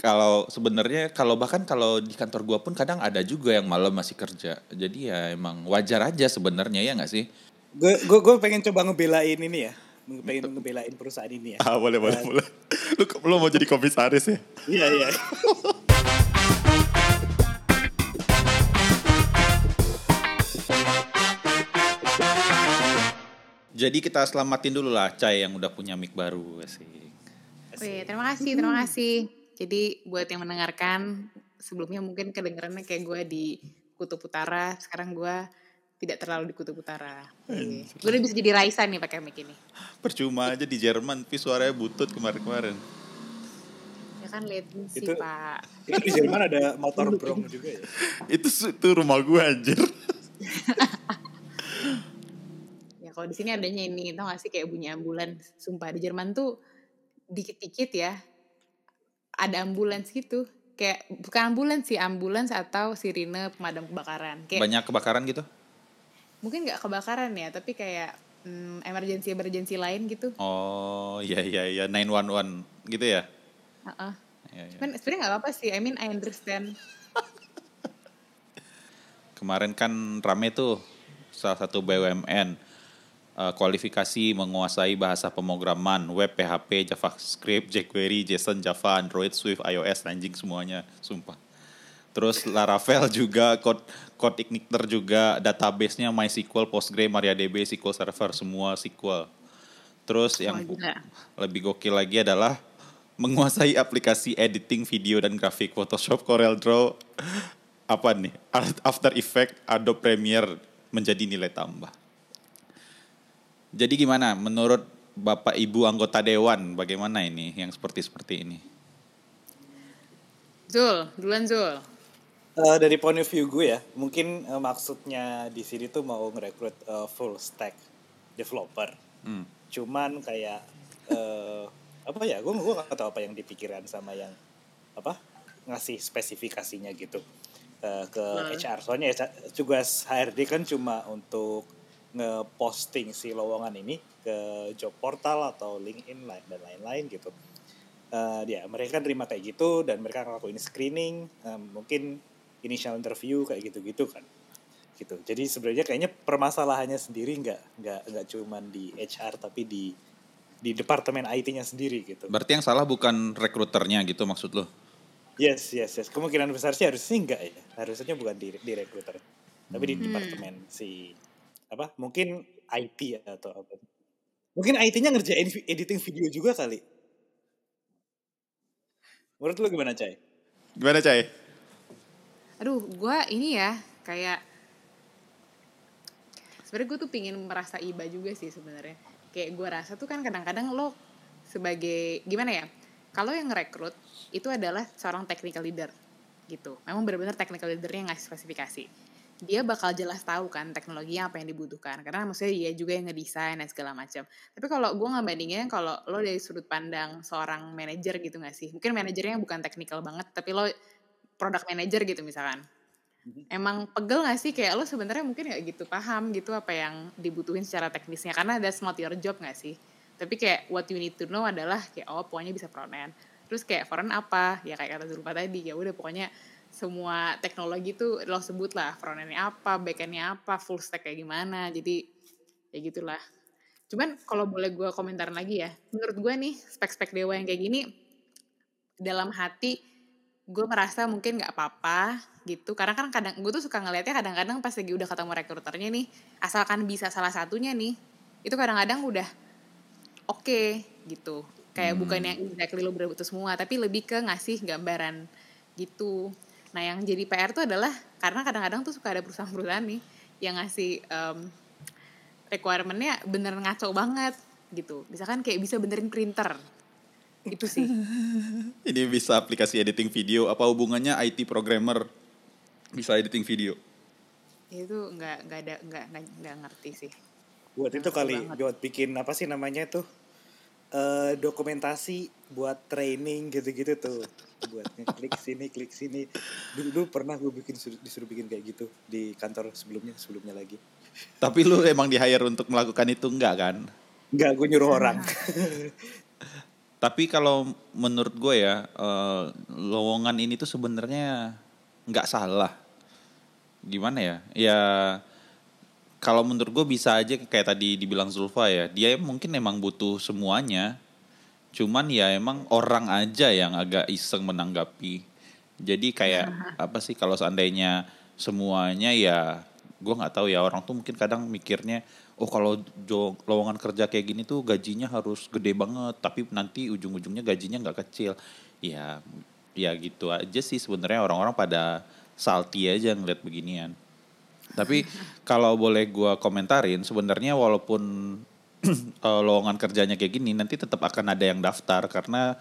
kalau sebenarnya kalau bahkan kalau di kantor gua pun kadang ada juga yang malam masih kerja. Jadi ya emang wajar aja sebenarnya ya nggak sih? Gue gue pengen coba ngebelain ini ya. Pengen ngebelain perusahaan ini ya. Ah boleh boleh boleh. Lu, lu mau jadi komisaris ya? Iya iya. Jadi kita selamatin dulu lah Cai yang udah punya mic baru sih. Wih, terima kasih, terima kasih. Jadi buat yang mendengarkan, sebelumnya mungkin kedengarannya kayak gue di Kutub Utara, sekarang gue tidak terlalu di Kutub Utara. Gue udah bisa jadi Raisa nih pakai mic ini. Percuma aja di Jerman, tapi suaranya butut kemarin-kemarin. Ya kan latency, Itu- Pak. Itu di Jerman ada motor brong juga ya. itu itu rumah gua anjir. Ya kalau di sini adanya ini, tau gak sih kayak bunyi ambulans. Sumpah di Jerman tuh dikit-dikit ya ada ambulans gitu. Kayak bukan ambulans sih, ambulans atau sirine pemadam kebakaran. Kayak Banyak kebakaran gitu? mungkin nggak kebakaran ya, tapi kayak hmm, emergency emergency lain gitu. Oh, iya iya iya 911 gitu ya. Heeh. Iya, iya. Cuman sebenarnya nggak apa-apa sih. I mean I understand. Kemarin kan rame tuh salah satu BUMN eh, kualifikasi menguasai bahasa pemrograman web, PHP, JavaScript, jQuery, JSON, Java, Android, Swift, iOS, anjing semuanya, sumpah. Terus Laravel juga, code code igniter juga, database-nya MySQL, Postgre, MariaDB, SQL Server, semua SQL. Terus yang gila. lebih gokil lagi adalah menguasai aplikasi editing video dan grafik Photoshop, Corel Draw, apa nih, After Effects, Adobe Premiere menjadi nilai tambah. Jadi gimana menurut Bapak Ibu anggota dewan bagaimana ini yang seperti seperti ini? Zul, duluan Zul. Eh, dari point of view gue ya, mungkin eh, maksudnya di sini tuh mau ngerekrut eh, full stack developer. Hmm. Cuman kayak eh apa ya, gue gue gak tahu apa yang dipikiran sama yang apa ngasih spesifikasinya gitu eh, ke Hmm. HR. Soalnya tugas HRD kan cuma untuk ngeposting si lowongan ini ke job portal atau LinkedIn lain- dan lain-lain gitu. Eh ya mereka nerima kayak gitu dan mereka ngelakuin screening, eh, mungkin initial interview kayak gitu-gitu kan gitu. Jadi sebenarnya kayaknya permasalahannya sendiri nggak nggak nggak cuman di HR tapi di di departemen IT-nya sendiri gitu. Berarti yang salah bukan rekruternya gitu maksud lo? Yes, yes, yes. Kemungkinan besar sih harusnya enggak ya. Harusnya bukan di, di recruiter. Tapi di Hmm. departemen si apa? Mungkin IT atau apa. Mungkin IT-nya ngerjain editing video juga kali. Menurut lu gimana, Cai? Gimana Cai? Aduh, gue ini ya kayak sebenarnya gue tuh pingin merasa iba juga sih sebenarnya. Kayak gue rasa tuh kan kadang-kadang lo sebagai gimana ya? Kalau yang ngerekrut itu adalah seorang technical leader gitu. Memang benar-benar technical leadernya yang ngasih spesifikasi. Dia bakal jelas tahu kan teknologinya apa yang dibutuhkan. Karena maksudnya dia juga yang ngedesain dan segala macam. Tapi kalau gue nggak bandingin kalau lo dari sudut pandang seorang manajer gitu gak sih? Mungkin manajernya bukan technical banget, tapi lo product manager gitu misalkan. Emang pegel gak sih? Kayak lo sebenarnya mungkin gak gitu paham gitu apa yang dibutuhin secara teknisnya. Karena that's not your job gak sih? Tapi kayak what you need to know adalah kayak oh pokoknya bisa front end. Terus kayak front apa? Ya kayak kata Zulfa tadi ya udah pokoknya semua teknologi tuh lo sebut lah front endnya apa back endnya apa full stack kayak gimana jadi ya gitulah. Cuman kalau boleh gue komentar lagi ya menurut gue nih spek-spek dewa yang kayak gini dalam hati gue merasa mungkin nggak apa-apa gitu. Karena kan kadang gue tuh suka ngelihatnya kadang-kadang pas lagi udah ketemu rekruternya nih asalkan bisa salah satunya nih itu kadang-kadang udah oke gitu. Kayak Hmm. bukan yang exactly lo butuh semua tapi lebih ke ngasih gambaran gitu nah yang jadi PR tuh adalah karena kadang-kadang tuh suka ada perusahaan-perusahaan nih yang ngasih em, requirementnya bener ngaco banget gitu misalkan kayak bisa benerin printer itu sih Ini bisa aplikasi editing video. Apa hubungannya IT programmer bisa editing video? itu nggak nggak ada nggak nggak ngerti sih Buat itu Ngerti kali banget. buat bikin apa sih namanya tuh? eh dokumentasi buat training gitu-gitu tuh. Buat klik sini, klik sini. Dulu, dulu pernah gue bikin disuruh, disuruh bikin kayak gitu di kantor sebelumnya, sebelumnya lagi. Tapi lu emang di hire untuk melakukan itu enggak kan? Enggak, gue nyuruh orang. Tapi kalau menurut gue ya, eh, lowongan ini tuh sebenarnya nggak salah. Gimana ya? Ya kalau menurut gue bisa aja kayak tadi dibilang Zulfa ya, dia mungkin emang butuh semuanya. Cuman ya emang orang aja yang agak iseng menanggapi. Jadi kayak apa sih kalau seandainya semuanya ya gue nggak tahu ya orang tuh mungkin kadang mikirnya oh kalau lowongan kerja kayak gini tuh gajinya harus gede banget tapi nanti ujung-ujungnya gajinya nggak kecil. Ya ya gitu aja sih sebenarnya orang-orang pada salty aja ngeliat beginian. Tapi kalau boleh gua komentarin sebenarnya walaupun eh, lowongan kerjanya kayak gini nanti tetap akan ada yang daftar. Karena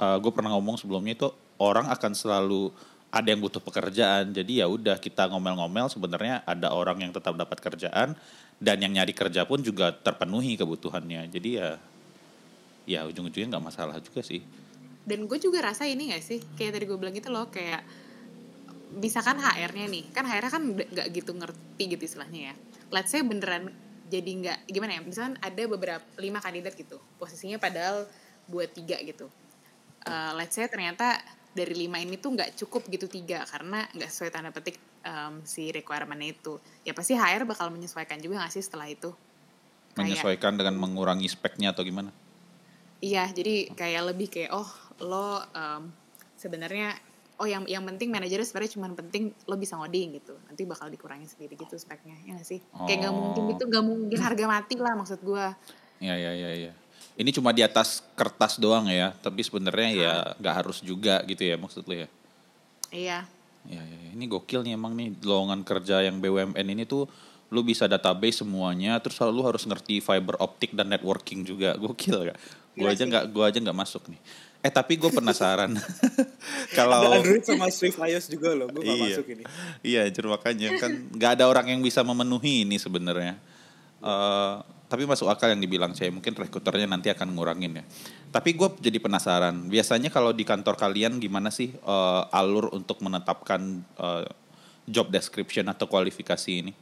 gue pernah ngomong sebelumnya itu orang akan selalu ada yang butuh pekerjaan. Jadi ya udah kita ngomel-ngomel sebenarnya ada orang yang tetap dapat kerjaan dan yang nyari kerja pun juga terpenuhi kebutuhannya. Jadi ya ya ujung-ujungnya nggak masalah juga sih. Dan gue juga rasa ini gak sih? Kayak tadi gue bilang gitu loh kayak misalkan HR-nya nih kan HR-nya kan nggak gitu ngerti gitu istilahnya ya. Let's say beneran jadi nggak gimana ya misalkan ada beberapa lima kandidat gitu posisinya padahal buat tiga gitu. Eh, let's say ternyata dari lima ini tuh nggak cukup gitu tiga karena nggak sesuai tanda petik em, si requirement itu. Ya pasti HR bakal menyesuaikan juga nggak sih setelah itu? Kayak- menyesuaikan dengan mengurangi speknya atau gimana? Iya, jadi kayak lebih kayak oh lo em, sebenarnya oh yang yang penting manajernya sebenarnya cuma penting lo bisa ngoding gitu. Nanti bakal dikurangin sendiri gitu speknya, ya gak sih? Kayak nggak Oh. mungkin gitu, nggak mungkin harga mati lah maksud gua. Ya ya ya ya. Ini cuma di atas kertas doang ya, tapi sebenarnya ya nggak harus juga gitu ya maksud lo ya. Iya, Ya, ya, ini gokil nih emang nih lowongan kerja yang BUMN ini tuh lu bisa database semuanya, terus lu harus ngerti fiber optik dan networking juga, gokil gak? Gue aja nggak, gua aja nggak masuk nih. Eh tapi gue penasaran Ada kalau Android sama Swift iOS juga loh, gue gak Iya. masuk ini. Iya, jadi makanya kan nggak ada orang yang bisa memenuhi ini sebenarnya. Eh, tapi masuk akal yang dibilang saya mungkin rekruternya nanti akan ngurangin ya. Tapi gue jadi penasaran. Biasanya kalau di kantor kalian gimana sih eh, alur untuk menetapkan eh, job description atau kualifikasi ini?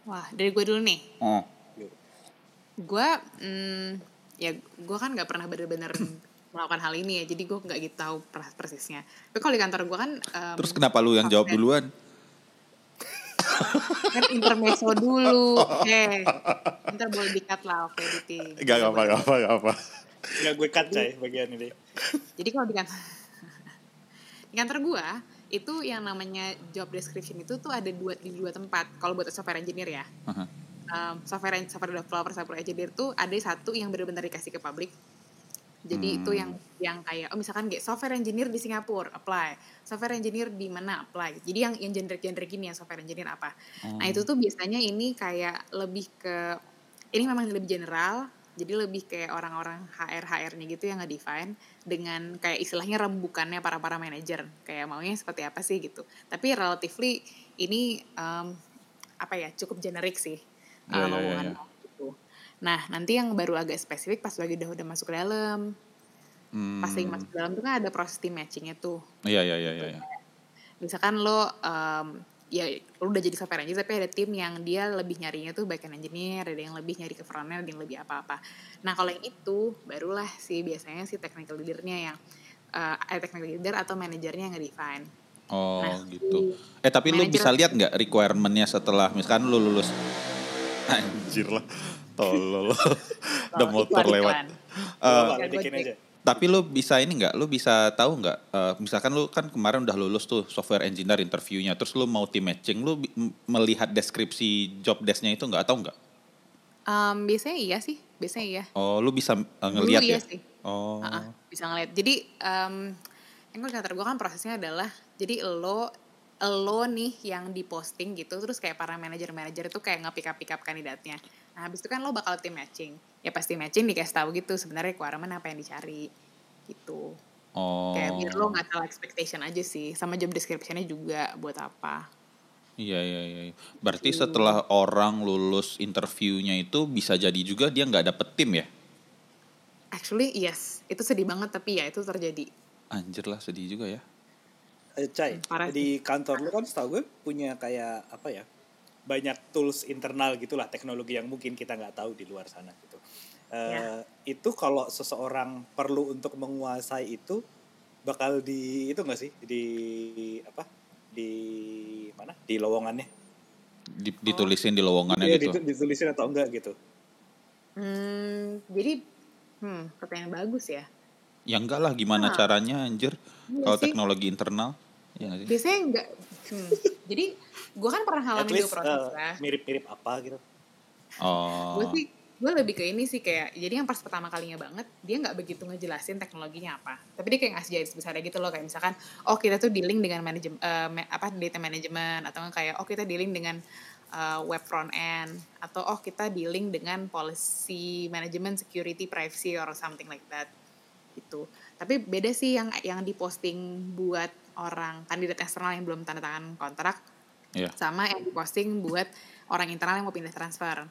wah dari gue dulu nih. Oh, Gue, hmm, ya gue kan nggak pernah bener-bener melakukan hal ini ya, jadi gue nggak gitu tahu per- persisnya. Tapi kalau di kantor gue kan, em, terus kenapa lu yang jawab duluan? kan intermezzo dulu, oke. Ntar boleh dikat lah, oke, editing. Gak apa, gak apa, gak apa. Nggak gue cut coy bagian ini. Jadi kalau di kantor di kantor gua itu yang namanya job description itu tuh ada dua di dua tempat. Kalau buat software engineer ya, Aha. Um, software software developer software engineer tuh ada satu yang benar-benar dikasih ke publik. Jadi itu yang yang kayak oh misalkan kayak software engineer di Singapura apply, software engineer di mana apply. Jadi yang yang generic-generic gini yang software engineer apa. Nah itu tuh biasanya ini kayak lebih ke ini memang lebih general. Jadi lebih kayak orang-orang HR HR-nya gitu yang nge-define dengan kayak istilahnya rembukannya para para manajer kayak maunya seperti apa sih gitu. Tapi relatively ini um, apa ya cukup generik sih Ya, uh, ya, ya, lowongannya gitu. Nah nanti yang baru agak spesifik pas lagi udah udah masuk ke dalam, Hmm. pas lagi masuk ke dalam tuh kan ada proses team matchingnya tuh. Iya, iya, iya, iya. Misalkan lo um, ya lo udah jadi software engineer tapi ada tim yang dia lebih nyarinya tuh backend engineer, ada yang lebih nyari ke frontend, ada yang lebih apa-apa. Nah kalau yang itu barulah sih biasanya si technical leader-nya yang uh, technical leader atau manajernya yang nge-define. Oh Nah, gitu. si Eh tapi lu manajer- bisa lihat nggak requirementnya setelah misalkan lu lulus? Anjir lah, tolol. Udah Oh, motor lewat. bikin aja. tapi lu bisa ini nggak? Lu bisa tahu nggak? eh, misalkan lu kan kemarin udah lulus tuh software engineer interviewnya, terus lu mau team matching, lu melihat deskripsi job desknya itu nggak tahu nggak? Um, biasanya iya sih, biasanya iya. Oh, lu bisa eh, Dulu ngelihat iya ya? sih. Oh, Ah, ah, bisa ngeliat. Jadi um, yang gue gue kan prosesnya adalah jadi lo lo nih yang diposting gitu terus kayak para manajer-manajer itu kayak nge-pick up pick up kandidatnya. Nah, habis itu kan lo bakal tim matching. Ya pasti matching dikasih tahu gitu sebenarnya requirement apa yang dicari gitu. oh. Kayak biar lo nggak salah expectation aja sih sama job description-nya juga buat apa. Iya, iya, iya. Berarti setelah orang lulus interviewnya itu bisa jadi juga dia nggak dapet tim ya? Actually yes, itu sedih banget tapi ya itu terjadi. Anjir lah, sedih juga ya. Eh, Cai, Parah di kantor lu kan setahu gue punya kayak apa ya banyak tools internal gitulah teknologi yang mungkin kita nggak tahu di luar sana gitu. Eh, Ya. Itu kalau seseorang perlu untuk menguasai itu bakal di itu nggak sih di apa di mana di lowongannya? Di- ditulisin di lowongannya Iya, gitu. ditu- ditulisin atau enggak gitu? Hmm, jadi hmm, pertanyaan bagus ya. Ya enggak lah gimana Ah. caranya anjir Iya kalau teknologi internal. Ya nggak sih? Biasanya enggak. Hmm. Jadi gue kan pernah ngalamin dua proses eh, lah. mirip-mirip apa gitu? Oh. Gue sih gue lebih ke ini sih kayak jadi yang pas pertama kalinya banget dia nggak begitu ngejelasin teknologinya apa tapi dia kayak ngasih garis besarnya gitu loh kayak misalkan oh kita tuh dealing dengan manajem eh, ma- apa data management atau kayak oh kita dealing dengan eh, web front end atau oh kita dealing dengan policy management security privacy or something like that gitu tapi beda sih yang yang diposting buat orang kandidat eksternal yang belum tanda tangan kontrak Iya. sama yang diposting buat orang internal yang mau pindah transfer.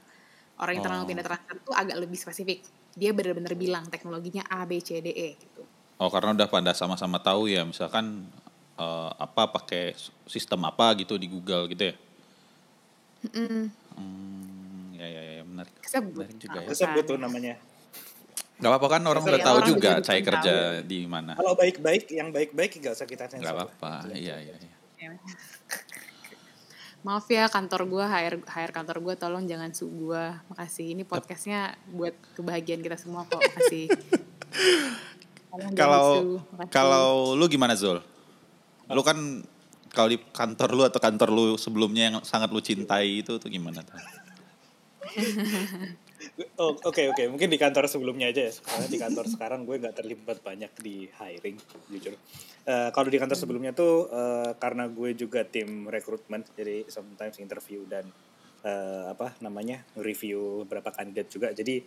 Orang internal yang Oh. mau pindah transfer tuh agak lebih spesifik. Dia bener-bener bilang teknologinya A, B, C, D, E gitu. Oh karena udah pada sama-sama tahu ya misalkan eh, apa pakai sistem apa gitu di Google gitu ya. Mm-mm. Hmm, ya ya ya menarik. Kesebut. Menarik juga ya. Nah, Sebut tuh namanya. Gak apa-apa kan orang udah tahu orang juga saya kerja tahu. di mana. Kalau baik-baik, yang baik-baik nggak usah kita sensor. Gak apa-apa. Iya iya. iya. Ya. Maaf ya kantor gue, HR, HR kantor gue tolong jangan su gue. Makasih. Ini podcastnya buat kebahagiaan kita semua kok. Makasih. Kalau kalau lu gimana Zul? Lu kan kalau di kantor lu atau kantor lu sebelumnya yang sangat lu cintai itu tuh gimana tuh? Oh, Oke oke, mungkin di kantor sebelumnya aja ya. Karena di kantor sekarang gue nggak terlibat banyak di hiring, jujur. Eh, kalau di kantor sebelumnya tuh eh, karena gue juga tim rekrutmen, jadi sometimes interview dan eh, apa namanya review beberapa kandidat juga. Jadi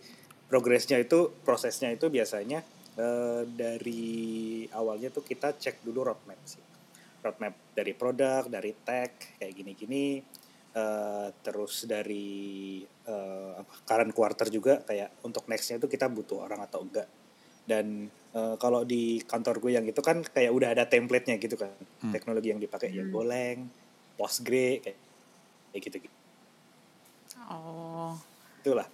progresnya itu prosesnya itu biasanya eh, dari awalnya tuh kita cek dulu roadmap sih, roadmap dari produk, dari tech kayak gini-gini. Eh, terus dari eh, apa, current quarter juga kayak untuk nextnya itu kita butuh orang atau enggak. Dan eh, kalau di kantor gue yang itu kan kayak udah ada template-nya gitu kan. Teknologi yang dipakai ya Golang, Postgre kayak kayak gitu gitu Oh. itulah.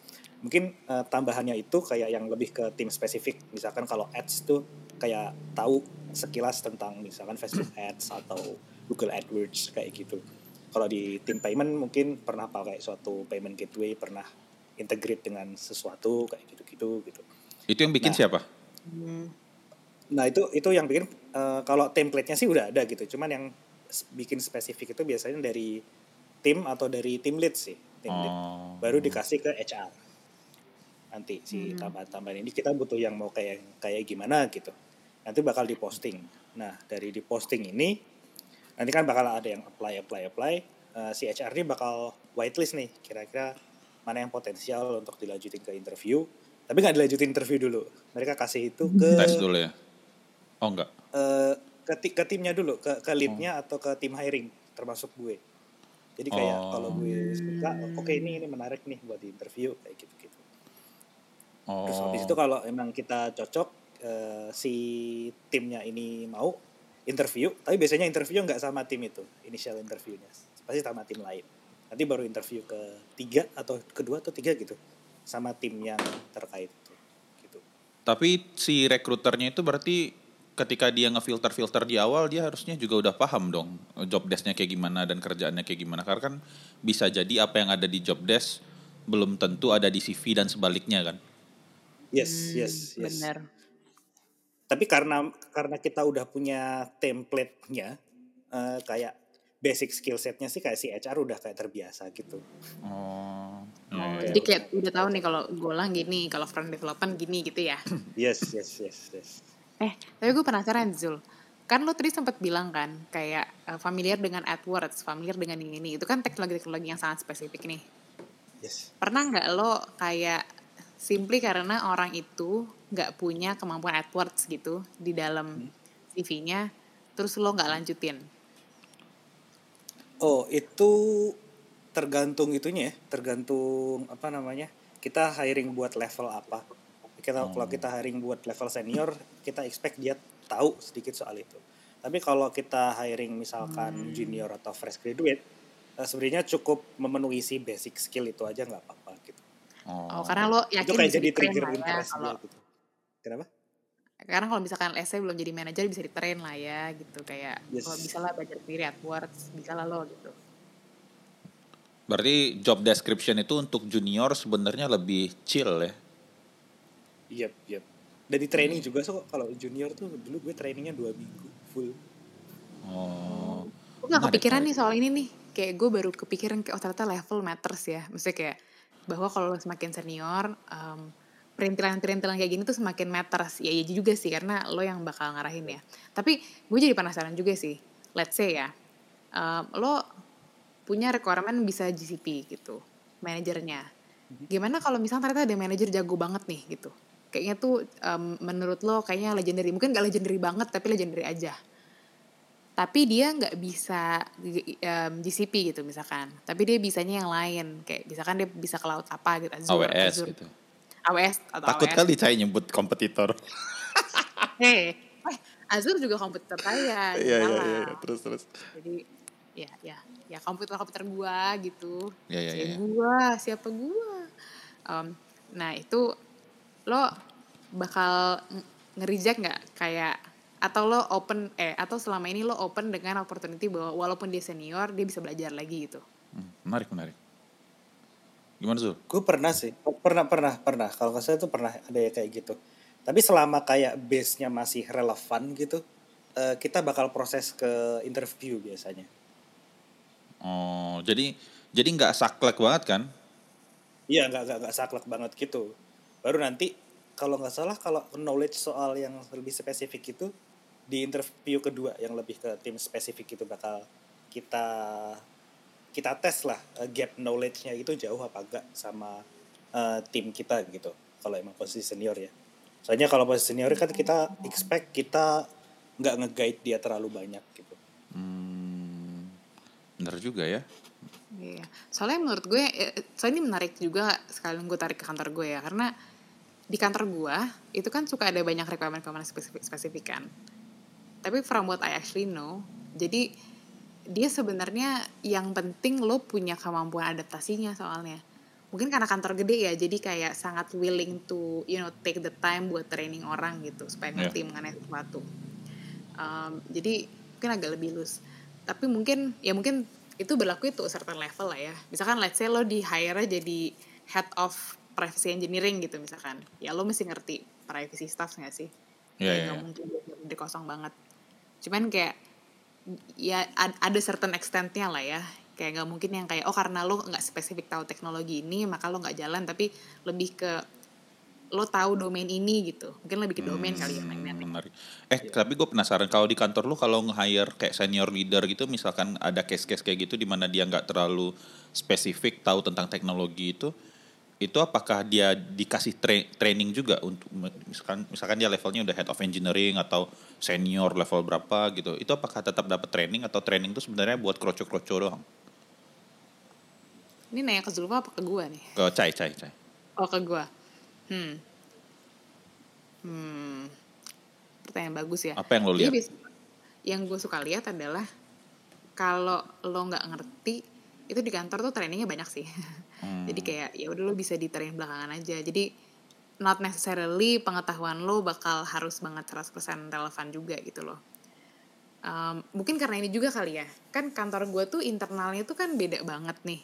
Mungkin eh, tambahannya itu kayak yang lebih ke tim spesifik. Misalkan kalau ads tuh kayak tahu sekilas tentang misalkan Facebook Ads atau Google AdWords kayak gitu kalau di tim payment mungkin pernah pakai suatu payment gateway pernah integrate dengan sesuatu kayak gitu-gitu gitu Itu yang bikin Nah. siapa? Hmm. nah itu itu yang bikin eh, kalau template-nya sih udah ada gitu cuman yang bikin spesifik itu biasanya dari tim atau dari tim lead sih tim lead Oh. baru dikasih ke HR nanti si tambahan-tambahan ini kita butuh yang mau kayak kayak gimana gitu nanti bakal diposting nah dari diposting ini nanti kan bakal ada yang apply apply apply Eh, si HR ini bakal whitelist nih kira-kira mana yang potensial untuk dilanjutin ke interview tapi nggak dilanjutin interview dulu mereka kasih itu ke Tes dulu ya. Oh enggak. eh, ke, ti- ke timnya dulu ke ke leadnya atau ke tim hiring termasuk gue jadi kayak Oh. kalau gue suka oke ini ini menarik nih buat di interview kayak gitu gitu Oh. terus habis itu kalau emang kita cocok eh, si timnya ini mau interview tapi biasanya interview nggak sama tim itu initial interviewnya pasti sama tim lain nanti baru interview ke tiga atau kedua atau tiga gitu sama tim yang terkait itu gitu Tapi si rekruternya itu berarti ketika dia ngefilter-filter di awal dia harusnya juga udah paham dong job desk-nya kayak gimana dan kerjaannya kayak gimana. Karena kan bisa jadi apa yang ada di job desk belum tentu ada di CV dan sebaliknya kan. yes yes yes Bener. Tapi karena karena kita udah punya template-nya eh, kayak basic skill set-nya sih kayak si HR udah kayak terbiasa gitu. Oh. Oh, ya, ya. jadi kayak udah tahu nih kalau golang gini, kalau front development gini gitu ya. Yes, yes, yes, yes. eh, tapi gue penasaran Zul. Kan lo tadi sempat bilang kan kayak eh, familiar dengan AdWords, familiar dengan ini ini. Itu kan teknologi-teknologi yang sangat spesifik nih. Yes. Pernah nggak lo kayak simply karena orang itu nggak punya kemampuan AdWords gitu di dalam CV-nya, terus lo nggak lanjutin? Oh, itu tergantung itunya ya, tergantung apa namanya? Kita hiring buat level apa. Kita kalau kita hiring buat level senior, kita expect dia tahu sedikit soal itu. Tapi kalau kita hiring misalkan junior atau fresh graduate, eh, sebenarnya cukup memenuhi si basic skill itu aja nggak apa-apa gitu. Oh, karena lo yakin itu kayak jadi trigger ya interest kalau dia gitu kenapa karena kalau misalkan let's say belum jadi manajer bisa di train lah ya gitu kayak Yes. kalau bisa lah belajar sendiri AdWords bisa lah lo gitu Berarti job description itu untuk junior sebenarnya lebih chill ya. Yep, yep. Dan di training juga so kalau junior tuh dulu gue trainingnya dua minggu full. Oh. gue gak kepikiran nih soal ini nih kayak gue baru kepikiran kayak oh ternyata level matters ya maksudnya kayak bahwa kalau semakin senior um, perintilan-perintilan kayak gini tuh semakin matters. Ya iya juga sih karena lo yang bakal ngarahin ya. Tapi gue jadi penasaran juga sih let's say ya um, lo punya requirement bisa GCP gitu manajernya. Gimana kalau misalnya ternyata ada manajer jago banget nih gitu? Kayaknya tuh um, menurut lo kayaknya legendary mungkin gak legendary banget tapi legendary aja. Tapi dia nggak bisa um, GCP gitu misalkan. Tapi dia bisanya yang lain kayak misalkan dia bisa cloud apa gitu Azure, AWS Azure, gitu. AWS atau Takut AWS. kali saya nyebut kompetitor. Eh, eh, Azure juga komputer saya Iya iya iya terus terus. jadi ya ya ya komputer komputer gua gitu Iya iya iya. gua siapa gua Em, nah itu lo bakal nge- nge-reject nggak kayak atau lo open eh atau selama ini lo open dengan opportunity bahwa walaupun dia senior dia bisa belajar lagi gitu Hmm, menarik menarik. Gimana Zul? Gue pernah sih, pernah pernah pernah. Kalau nggak salah itu pernah ada ya kayak gitu. Tapi selama kayak base-nya masih relevan gitu, eh, kita bakal proses ke interview biasanya. Oh, jadi jadi nggak saklek banget kan? Iya nggak nggak nggak saklek banget gitu. Baru nanti kalau nggak salah kalau knowledge soal yang lebih spesifik itu di interview kedua yang lebih ke tim spesifik itu bakal kita kita tes lah eh, gap knowledge-nya itu jauh apa enggak sama eh, tim kita gitu. Kalau emang posisi senior ya. Soalnya kalau posisi senior kan kita expect kita nggak nge-guide dia terlalu banyak gitu. Hmm, bener juga ya. Iya, soalnya menurut gue, eh, soalnya ini menarik juga sekalian gue tarik ke kantor gue ya, karena di kantor gue itu kan suka ada banyak requirement-requirement spesifik, spesifik kan. Tapi from what I actually know, jadi dia sebenarnya yang penting lo punya kemampuan adaptasinya soalnya. Mungkin karena kantor gede ya, jadi kayak sangat willing to you know take the time buat training orang gitu supaya Iya. ngerti mengenai sesuatu. Um, jadi mungkin agak lebih loose. Tapi mungkin ya mungkin itu berlaku itu certain level lah ya. Misalkan let's say lo di hire jadi head of privacy engineering gitu misalkan. Ya lo mesti ngerti privacy stuff gak sih? Iya, Ya, nggak iya. mungkin dari kosong banget. Cuman kayak ya ad- ada certain extentnya lah ya. Kayak nggak mungkin yang kayak oh karena lo nggak spesifik tahu teknologi ini maka lo nggak jalan tapi lebih ke lo tahu domain ini gitu. Mungkin lebih ke domain kali ya mainnya. Hmm, menarik. Eh, tapi gue penasaran kalau di kantor lu kalau nge-hire kayak senior leader gitu, misalkan ada case-case kayak gitu di mana dia nggak terlalu spesifik tahu tentang teknologi itu, itu apakah dia dikasih tra- training juga untuk misalkan misalkan dia levelnya udah head of engineering atau senior level berapa gitu, itu apakah tetap dapat training atau training itu sebenarnya buat kroco-kroco doang? Ini nanya ke Zulfa apa ke gue nih? Ke cai cai cai. Oh ke gue. Hmm. Hmm. Pertanyaan bagus ya. Apa yang lo lihat? yang gue suka lihat adalah kalau lo nggak ngerti itu di kantor tuh trainingnya banyak sih. Hmm. Jadi kayak ya udah lo bisa di train belakangan aja. Jadi not necessarily pengetahuan lo bakal harus banget 100% relevan juga gitu loh. Um, mungkin karena ini juga kali ya. Kan kantor gue tuh internalnya tuh kan beda banget nih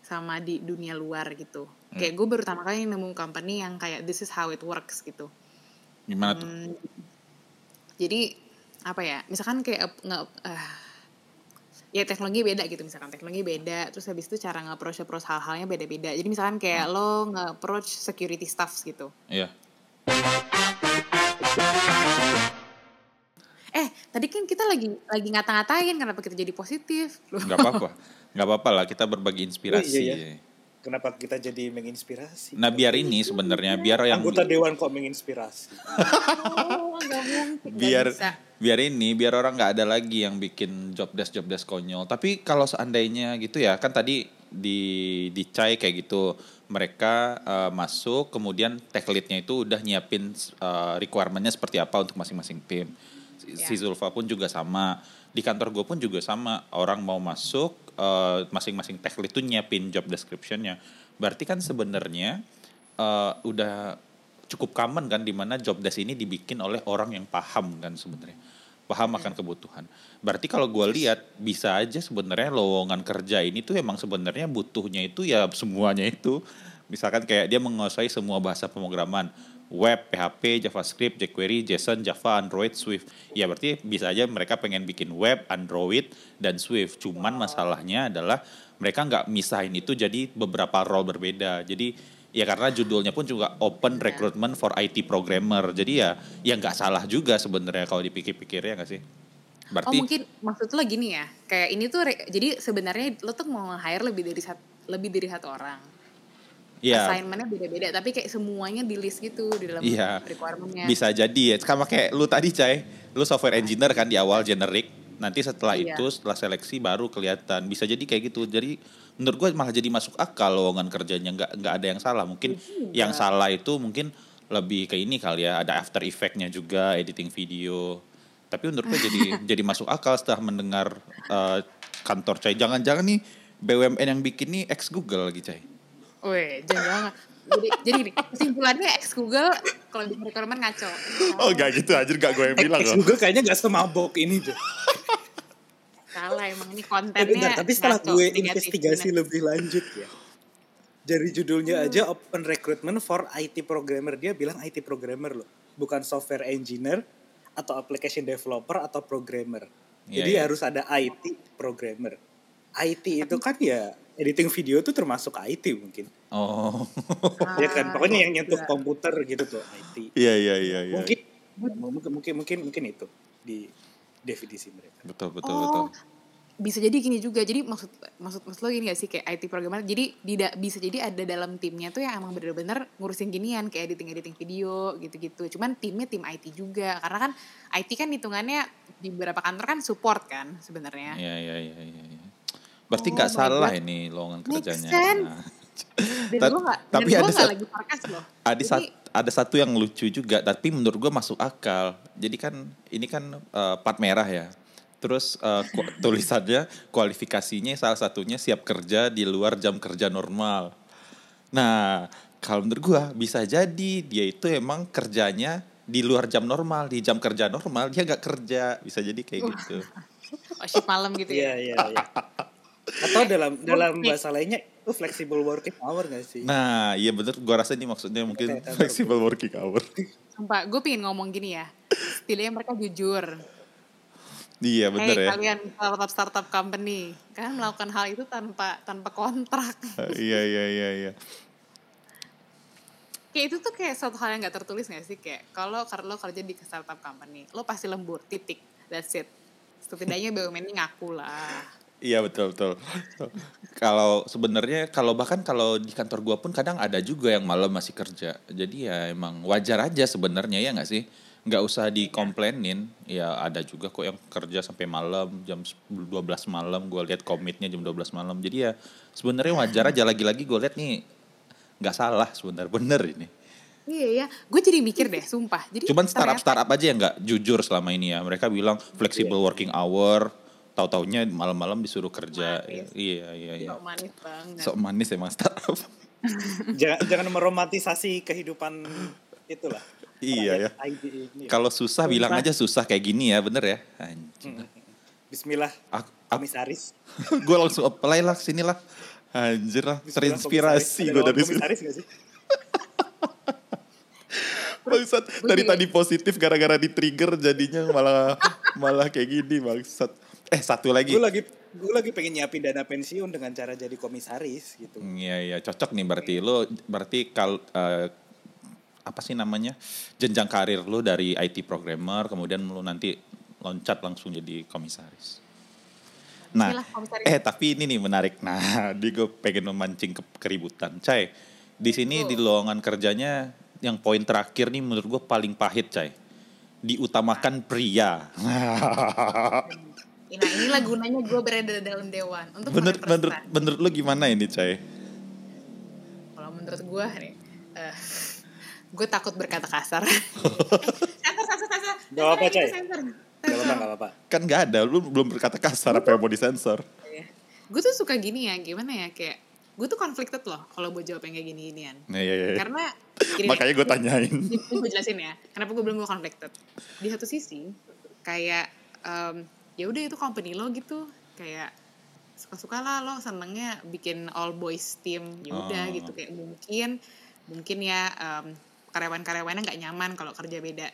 sama di dunia luar gitu. Kayak gue baru pertama kali nemu company yang kayak this is how it works gitu. Gimana tuh? Hmm, jadi apa ya? Misalkan kayak nge eh, ya teknologi beda gitu misalkan teknologi beda terus habis itu cara nge-approach approach hal-halnya beda-beda. Jadi misalkan kayak lo nge-approach security staffs gitu. Iya. eh tadi kan kita lagi lagi ngata-ngatain kenapa kita jadi positif. Nggak apa-apa. Nggak apa-apa lah kita berbagi inspirasi. Iya, iya. Kenapa kita jadi menginspirasi? nah biar ini sebenarnya biar yang Anggota dewan kok menginspirasi. oh, biar bisa. biar ini biar orang nggak ada lagi yang bikin job desk job desk konyol tapi kalau seandainya gitu ya kan tadi di di Chai kayak gitu mereka eh, masuk kemudian tech leadnya itu udah nyiapin eh, requirementnya seperti apa untuk masing-masing tim si, si Ya. Zulfa pun juga sama di kantor gue pun juga sama orang mau masuk eh, masing-masing tech lead tuh nyiapin job descriptionnya Berarti kan sebenarnya eh, udah cukup common kan di mana job desk ini dibikin oleh orang yang paham kan sebenarnya. Paham akan kebutuhan. Berarti kalau gue lihat bisa aja sebenarnya lowongan kerja ini tuh emang sebenarnya butuhnya itu ya semuanya itu. Misalkan kayak dia menguasai semua bahasa pemrograman web, PHP, JavaScript, jQuery, JSON, Java, Android, Swift. Ya berarti bisa aja mereka pengen bikin web, Android, dan Swift. Cuman masalahnya adalah mereka nggak misahin itu jadi beberapa role berbeda. Jadi ya karena judulnya pun juga Open Recruitment for IT Programmer. Jadi ya ya nggak salah juga sebenarnya kalau dipikir-pikir ya nggak sih? Oh Berarti mungkin maksud lo gini ya, kayak ini tuh re- jadi sebenarnya lo tuh mau hire lebih dari satu lebih dari satu orang. Ya Assignmentnya beda-beda, tapi kayak semuanya di list gitu di dalam Iya. requirementnya. bisa jadi ya. Sama kayak lu tadi Cai, lu software engineer kan di awal generik. Nanti setelah Iya. itu setelah seleksi baru kelihatan. Bisa jadi kayak gitu. Jadi menurut gue malah jadi masuk akal lowongan kerjanya nggak nggak ada yang salah. Mungkin yang salah itu mungkin lebih ke ini kali ya. Ada after effect-nya juga, editing video. Tapi menurut gue jadi jadi masuk akal setelah mendengar eh, kantor Cai. Jangan-jangan nih BUMN yang bikin nih ex Google lagi Cai. Weh, jangan jadi, jadi gini, kesimpulannya ex Google kalau di requirement ngaco. Oh gak gitu aja gak gue yang bilang Ex. Google kayaknya gak semabok ini tuh. Salah emang ini Tapi, kontennya. bentar, tapi setelah ngaco, gue investigasi lebih lanjut ya. Dari judulnya aja Open Recruitment for IT Programmer. Dia bilang IT Programmer loh. Bukan software engineer atau application developer atau programmer. Iya, Jadi iya. harus ada IT Programmer. IT itu kan ya editing video tuh termasuk IT mungkin. Oh. ya kan pokoknya yang nyentuh iya. komputer gitu tuh IT. Iya iya iya iya. Mungkin mungkin mungkin mungkin mungkin itu di definisi mereka. Betul betul oh, betul. bisa jadi gini juga. Jadi maksud maksud maksud lo gini gak sih kayak IT programmer. Jadi tidak bisa jadi ada dalam timnya tuh yang emang bener-bener ngurusin ginian kayak editing editing video gitu-gitu. Cuman timnya tim IT juga karena kan IT kan hitungannya di beberapa kantor kan support kan sebenarnya. Iya iya iya iya. iya. Berarti Oh nggak salah God. ini lowongan kerjanya. sense. Nah, Dan Ta- gak, tapi dan ada gue gak sat- lagi sarkas loh. ada Jadi, ada satu yang lucu juga, tapi menurut gue masuk akal. Jadi kan ini kan eh, plat merah ya. Terus eh, ku- tulisannya kualifikasinya salah satunya siap kerja di luar jam kerja normal. Nah, kalau menurut gue bisa jadi dia itu emang kerjanya di luar jam normal, di jam kerja normal dia nggak kerja, bisa jadi kayak gitu. oh, shift malam gitu Iya ya. iya iya. Atau dalam dalam bahasa lainnya itu flexible working hour gak sih? Nah, iya bener. Gua rasa ini maksudnya mungkin kantor flexible working hour. Sumpah, gue pengen ngomong gini ya. Setidaknya mereka jujur. iya bener hey, ya. kalian startup startup company, kalian melakukan hal itu tanpa tanpa kontrak. iya iya iya iya. kayak itu tuh kayak suatu hal yang gak tertulis gak sih kayak kalau kalau lo kerja di startup company, lo pasti lembur, titik, that's it. Setidaknya BUMN ini ngaku lah. Iya betul betul. kalau sebenarnya kalau bahkan kalau di kantor gua pun kadang ada juga yang malam masih kerja. Jadi ya emang wajar aja sebenarnya ya nggak sih? Nggak usah dikomplainin. Ya ada juga kok yang kerja sampai malam jam 12 malam. Gua lihat komitnya jam 12 malam. Jadi ya sebenarnya wajar aja. Lagi-lagi gue lihat nih nggak salah sebenarnya bener ini. Iya ya, gue jadi mikir deh, sumpah. Jadi Cuman startup startup aja yang nggak jujur selama ini ya. Mereka bilang flexible working hour, tahu-taunya malam-malam disuruh kerja. Manis. Iya iya iya. Sok manis banget. Sok manis emang startup. jangan jangan meromantisasi kehidupan itulah. Iya ya. Kalau susah bilang aja susah kayak gini ya, bener ya? Anjing. Bismillah Aku, aku, komisaris. gue langsung apply lah sini lah. Anjir lah, Bismillah, terinspirasi gue dari komisaris gak sih? Bangsat, dari tadi positif gara-gara di trigger jadinya malah malah kayak gini bangsat. Eh satu lagi. Gue lagi gue lagi pengen nyiapin dana pensiun dengan cara jadi komisaris gitu. Iya iya cocok nih berarti lo berarti kal eh, apa sih namanya jenjang karir lo dari IT programmer kemudian lo nanti loncat langsung jadi komisaris. Nah, komisaris. eh tapi ini nih menarik. Nah, di gue pengen memancing ke keributan. Cai, di sini di lowongan kerjanya yang poin terakhir nih menurut gue paling pahit, Cai. Diutamakan pria. Nah inilah gunanya gue berada dalam dewan untuk Bener, menurut, menurut lo gimana ini, Cai? Kalau menurut gue nih, eh, gue takut berkata kasar. Eh, sensor, sensor, sensor. Gak apa-apa, Sensor, Cai. Gak apa-apa, gak apa-apa. Kan nggak ada, lu belum berkata kasar apa yang mau disensor. Gue tuh suka gini ya, gimana ya kayak gue tuh conflicted loh kalau buat jawab yang kayak gini ginian Iya, iya, iya. karena gini Makanya gue tanyain. gue jelasin ya kenapa gue bilang gue conflicted di satu sisi kayak em, ya udah itu company lo gitu kayak suka-suka lah lo senengnya bikin all boys team ya udah Oh. gitu kayak mungkin mungkin ya em, karyawan-karyawannya nggak nyaman kalau kerja beda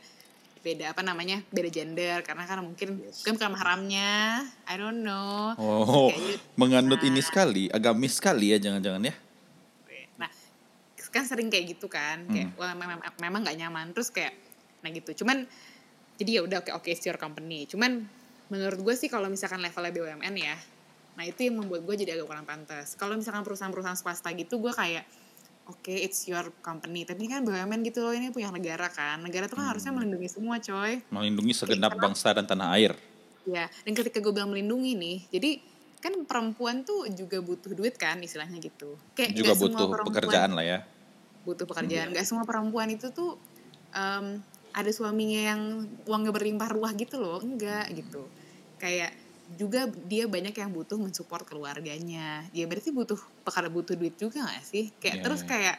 beda apa namanya beda gender karena kan mungkin Yes. kan bukan mahramnya I don't know Oh, Kayak gitu. menganut ini Nah. sekali, agamis sekali ya jangan-jangan ya. Nah, kan sering kayak gitu kan, kayak wah memang memang nggak nyaman terus kayak nah gitu. Cuman jadi ya udah oke oke it's your company. Cuman menurut gue sih kalau misalkan levelnya BUMN ya, nah itu yang membuat gue jadi agak kurang pantas. Kalau misalkan perusahaan-perusahaan swasta gitu gue kayak oke it's your company, tapi ini kan BUMN gitu loh ini punya negara kan. Negara tuh kan harusnya melindungi semua coy. Melindungi segenap bangsa dan tanah air. Ya, dan ketika gue bilang melindungi nih, jadi kan perempuan tuh juga butuh duit kan istilahnya gitu. Kayak Juga nggak semua butuh perempuan- pekerjaan lah ya. butuh pekerjaan. Gak semua perempuan itu tuh em, ada suaminya yang uangnya berlimpah ruah gitu loh, enggak gitu. Kayak juga dia banyak yang butuh mensupport keluarganya. Ya berarti butuh pekerja butuh duit juga gak sih? Kayak Iya, terus iya. kayak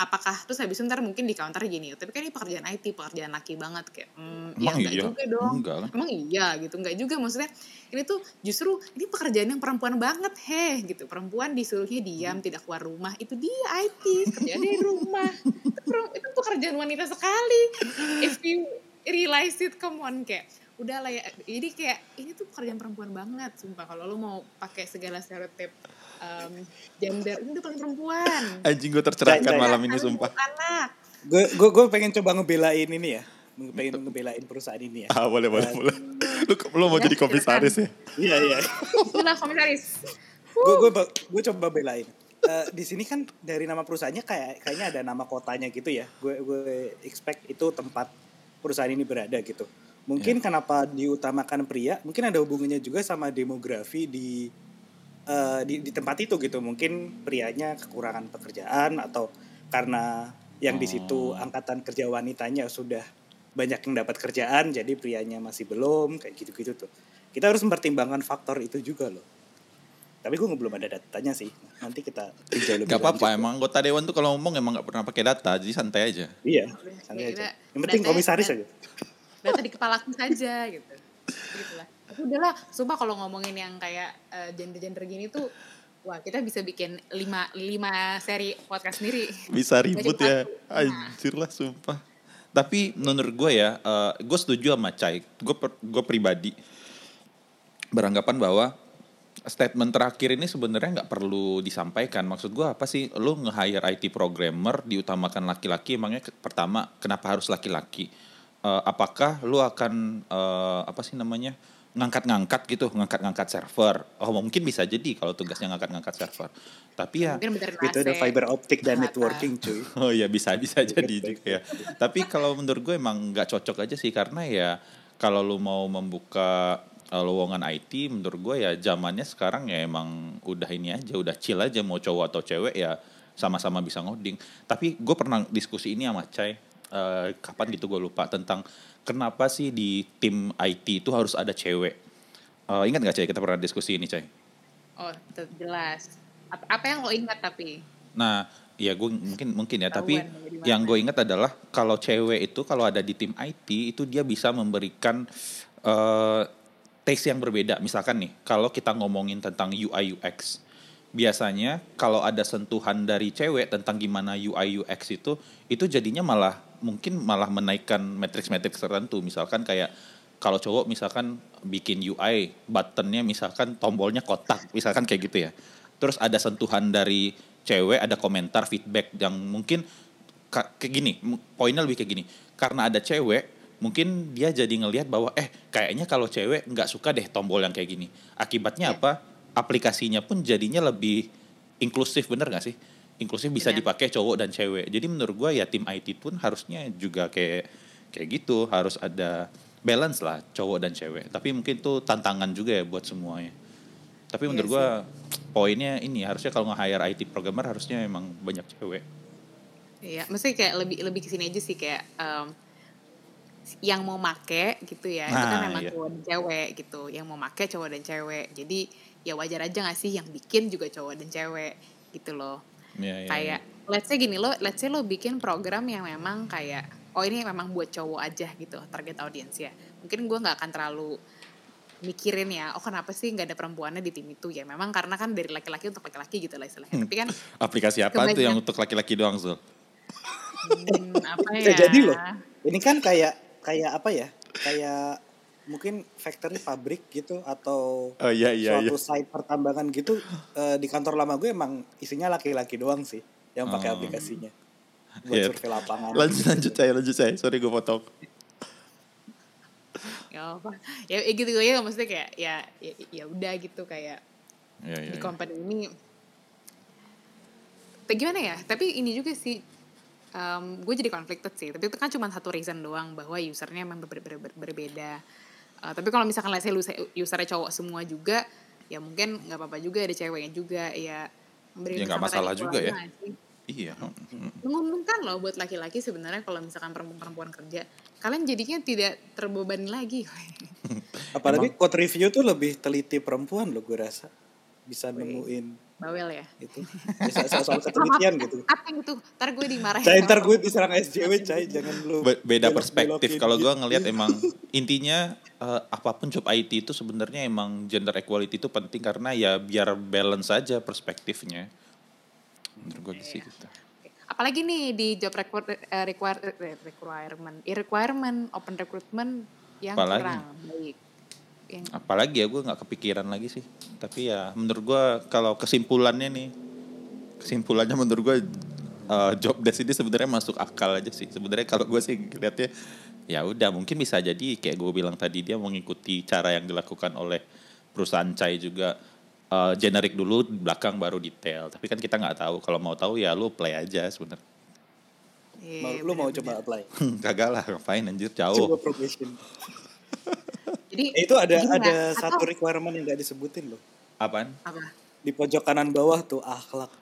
apakah terus habis itu ntar mungkin di counter gini, tapi kan ini pekerjaan IT, pekerjaan laki banget kayak hmm, ya Emang enggak iya? juga dong. Enggak? Emang iya gitu, enggak juga maksudnya ini tuh justru ini pekerjaan yang perempuan banget heh gitu. Perempuan disuruhnya diam, tidak keluar rumah, itu dia IT, kerjaan di rumah. itu pekerjaan wanita sekali. If you realize it, come on kayak udah lah ya. Jadi kayak ini tuh pekerjaan perempuan banget, sumpah. Kalau lu mau pakai segala stereotip um, gender, ini udah paling perempuan. Anjing gue tercerahkan malam ini sumpah. Anak. Gue gue gue pengen coba ngebelain ini ya. Pengen ngebelain perusahaan ini ya. Ah boleh boleh boleh. Lu, lu mau Ya, jadi komisaris ya? Iya iya. Itulah komisaris. gue gue gue coba belain Eh, di sini kan dari nama perusahaannya kayak kayaknya ada nama kotanya gitu ya gue gue expect itu tempat perusahaan ini berada gitu mungkin kenapa diutamakan pria mungkin ada hubungannya juga sama demografi di eh, di, di tempat itu gitu. Mungkin prianya kekurangan pekerjaan atau karena yang di situ angkatan kerja wanitanya sudah banyak yang dapat kerjaan jadi prianya masih belum kayak gitu-gitu tuh. Kita harus mempertimbangkan faktor itu juga loh. Tapi gue belum ada datanya sih. Nanti kita tinjau lebih Gak apa-apa emang anggota dewan tuh kalau ngomong emang gak pernah pakai data jadi santai aja. iya santai ya aja. yang penting komisaris aja data di kepalaku saja gitu gitulah tapi udahlah sumpah kalau ngomongin yang kayak eh, gender-gender gini tuh wah kita bisa bikin lima lima seri podcast sendiri Bisa ribut ya. Nah. Anjir lah sumpah. Tapi menurut gue ya, gue setuju sama Cai. Gue gue pribadi beranggapan bahwa statement terakhir ini sebenarnya nggak perlu disampaikan. Maksud gue apa sih? Lu nge-hire IT programmer diutamakan laki-laki. Emangnya pertama kenapa harus laki-laki? Eh, apakah lu akan eh, apa sih namanya ngangkat-ngangkat gitu, ngangkat-ngangkat server? Oh mungkin bisa jadi kalau tugasnya ngangkat-ngangkat server. Tapi ya itu ada fiber optic dan Data. networking cuy Oh ya bisa bisa jadi juga ya. Tapi kalau menurut gue emang nggak cocok aja sih karena ya kalau lu mau membuka uh, lowongan IT menurut gue ya zamannya sekarang ya emang udah ini aja udah chill aja mau cowok atau cewek ya sama-sama bisa ngoding. Tapi gue pernah diskusi ini sama Cai uh, kapan gitu gue lupa tentang kenapa sih di tim IT itu harus ada cewek. Uh, ingat gak Cai kita pernah diskusi ini Cai? oh jelas apa, apa yang lo ingat tapi Nah, ya gue mungkin mungkin ya, tapi mau di yang gue ingat adalah kalau cewek itu kalau ada di tim IT itu dia bisa memberikan eh taste yang berbeda. Misalkan nih, kalau kita ngomongin tentang UI UX, biasanya kalau ada sentuhan dari cewek tentang gimana UI UX itu, itu jadinya malah mungkin malah menaikkan matriks-matriks tertentu. Misalkan kayak kalau cowok misalkan bikin UI, buttonnya misalkan tombolnya kotak, misalkan kayak gitu ya. Terus ada sentuhan dari cewek, ada komentar, feedback yang mungkin ka- kayak gini, poinnya lebih kayak gini. Karena ada cewek, mungkin dia jadi ngelihat bahwa eh kayaknya kalau cewek nggak suka deh tombol yang kayak gini. Akibatnya Ya. apa? Aplikasinya pun jadinya lebih inklusif, bener nggak sih? Inklusif bisa Benar. dipakai cowok dan cewek. Jadi menurut gua ya tim IT pun harusnya juga kayak kayak gitu, harus ada balance lah cowok dan cewek. Tapi mungkin itu tantangan juga ya buat semuanya. Tapi Iya menurut gua poinnya ini harusnya kalau nge-hire IT programmer harusnya emang banyak cewek. Iya, mesti kayak lebih lebih ke sini aja sih kayak em, yang mau make gitu ya, itu kan Nah, memang iya. cowok dan cewek gitu. Yang mau make cowok dan cewek. Jadi ya wajar aja gak sih yang bikin juga cowok dan cewek. gitu loh Iya, iya, kayak let's say gini lo let's say lo bikin program yang memang kayak oh ini memang buat cowok aja gitu target audience ya mungkin gue nggak akan terlalu mikirin ya oh kenapa sih nggak ada perempuannya di tim itu ya memang karena kan dari laki-laki untuk laki-laki gitu lah istilahnya tapi kan Aplikasi apa tuh Kebanyakan- yang untuk laki-laki doang, Zul? hmm, apa ya Bisa jadi loh. Ini kan kayak kayak apa ya? Kayak mungkin factory pabrik gitu atau Oh iya iya iya. suatu site pertambangan gitu eh, di kantor lama gue emang isinya laki-laki doang sih yang pakai Oh. aplikasinya buat Iya. survei lapangan. Lanjut lanjut saya lanjut saya. Sorry gue potong. ya apa ya, ya gitu ya maksudnya kayak ya ya, ya udah gitu kayak Iya iya. di iya. company ini tapi gimana ya tapi ini juga sih gue jadi conflicted sih tapi itu kan cuma satu reason doang bahwa usernya emang ber- ber- ber- berbeda Eh, tapi kalau misalkan let's say lu- usernya cowok semua juga ya mungkin nggak apa-apa juga ada ceweknya juga ya Ya, nggak masalah juga ya. aja nggak sih? Iya. menguntungkan loh buat laki-laki sebenarnya kalau misalkan perempuan-perempuan kerja kalian jadinya tidak terbebani lagi Apalagi code review tuh lebih teliti perempuan loh gue rasa bisa nemuin bawel ya itu bisa soal, soal ketelitian gitu. apa yang itu ntar gue dimarahin Cai ntar gue diserang SJW Cai jangan lu Be- beda perspektif kalau gue gitu. ngelihat emang intinya eh, apa pun job IT itu sebenarnya emang gender equality itu penting karena ya biar balance aja perspektifnya. Menurut gue sih gitu. Apalagi nih di job eh, require, eh, requirement requirement open recruitment yang Apalagi? kurang baik. Yang apalagi ya gue nggak kepikiran lagi sih. Tapi ya menurut gue kalau kesimpulannya nih kesimpulannya menurut gue eh, job desk ini sebenarnya masuk akal aja sih. Sebenarnya kalau gue sih lihatnya ya udah mungkin bisa jadi kayak gue bilang tadi dia mengikuti cara yang dilakukan oleh perusahaan Cai juga eh, generik dulu belakang baru detail. Tapi kan kita nggak tahu kalau mau tahu ya lu play aja sebenarnya. Iya, Mau- lu mau coba apply? Kagak lah ngapain anjir coba jauh probation. Jadi Eh, itu ada gini ada nggak? satu Atau- requirement yang gak disebutin loh. Apaan? Apa? Di pojok kanan bawah tuh akhlak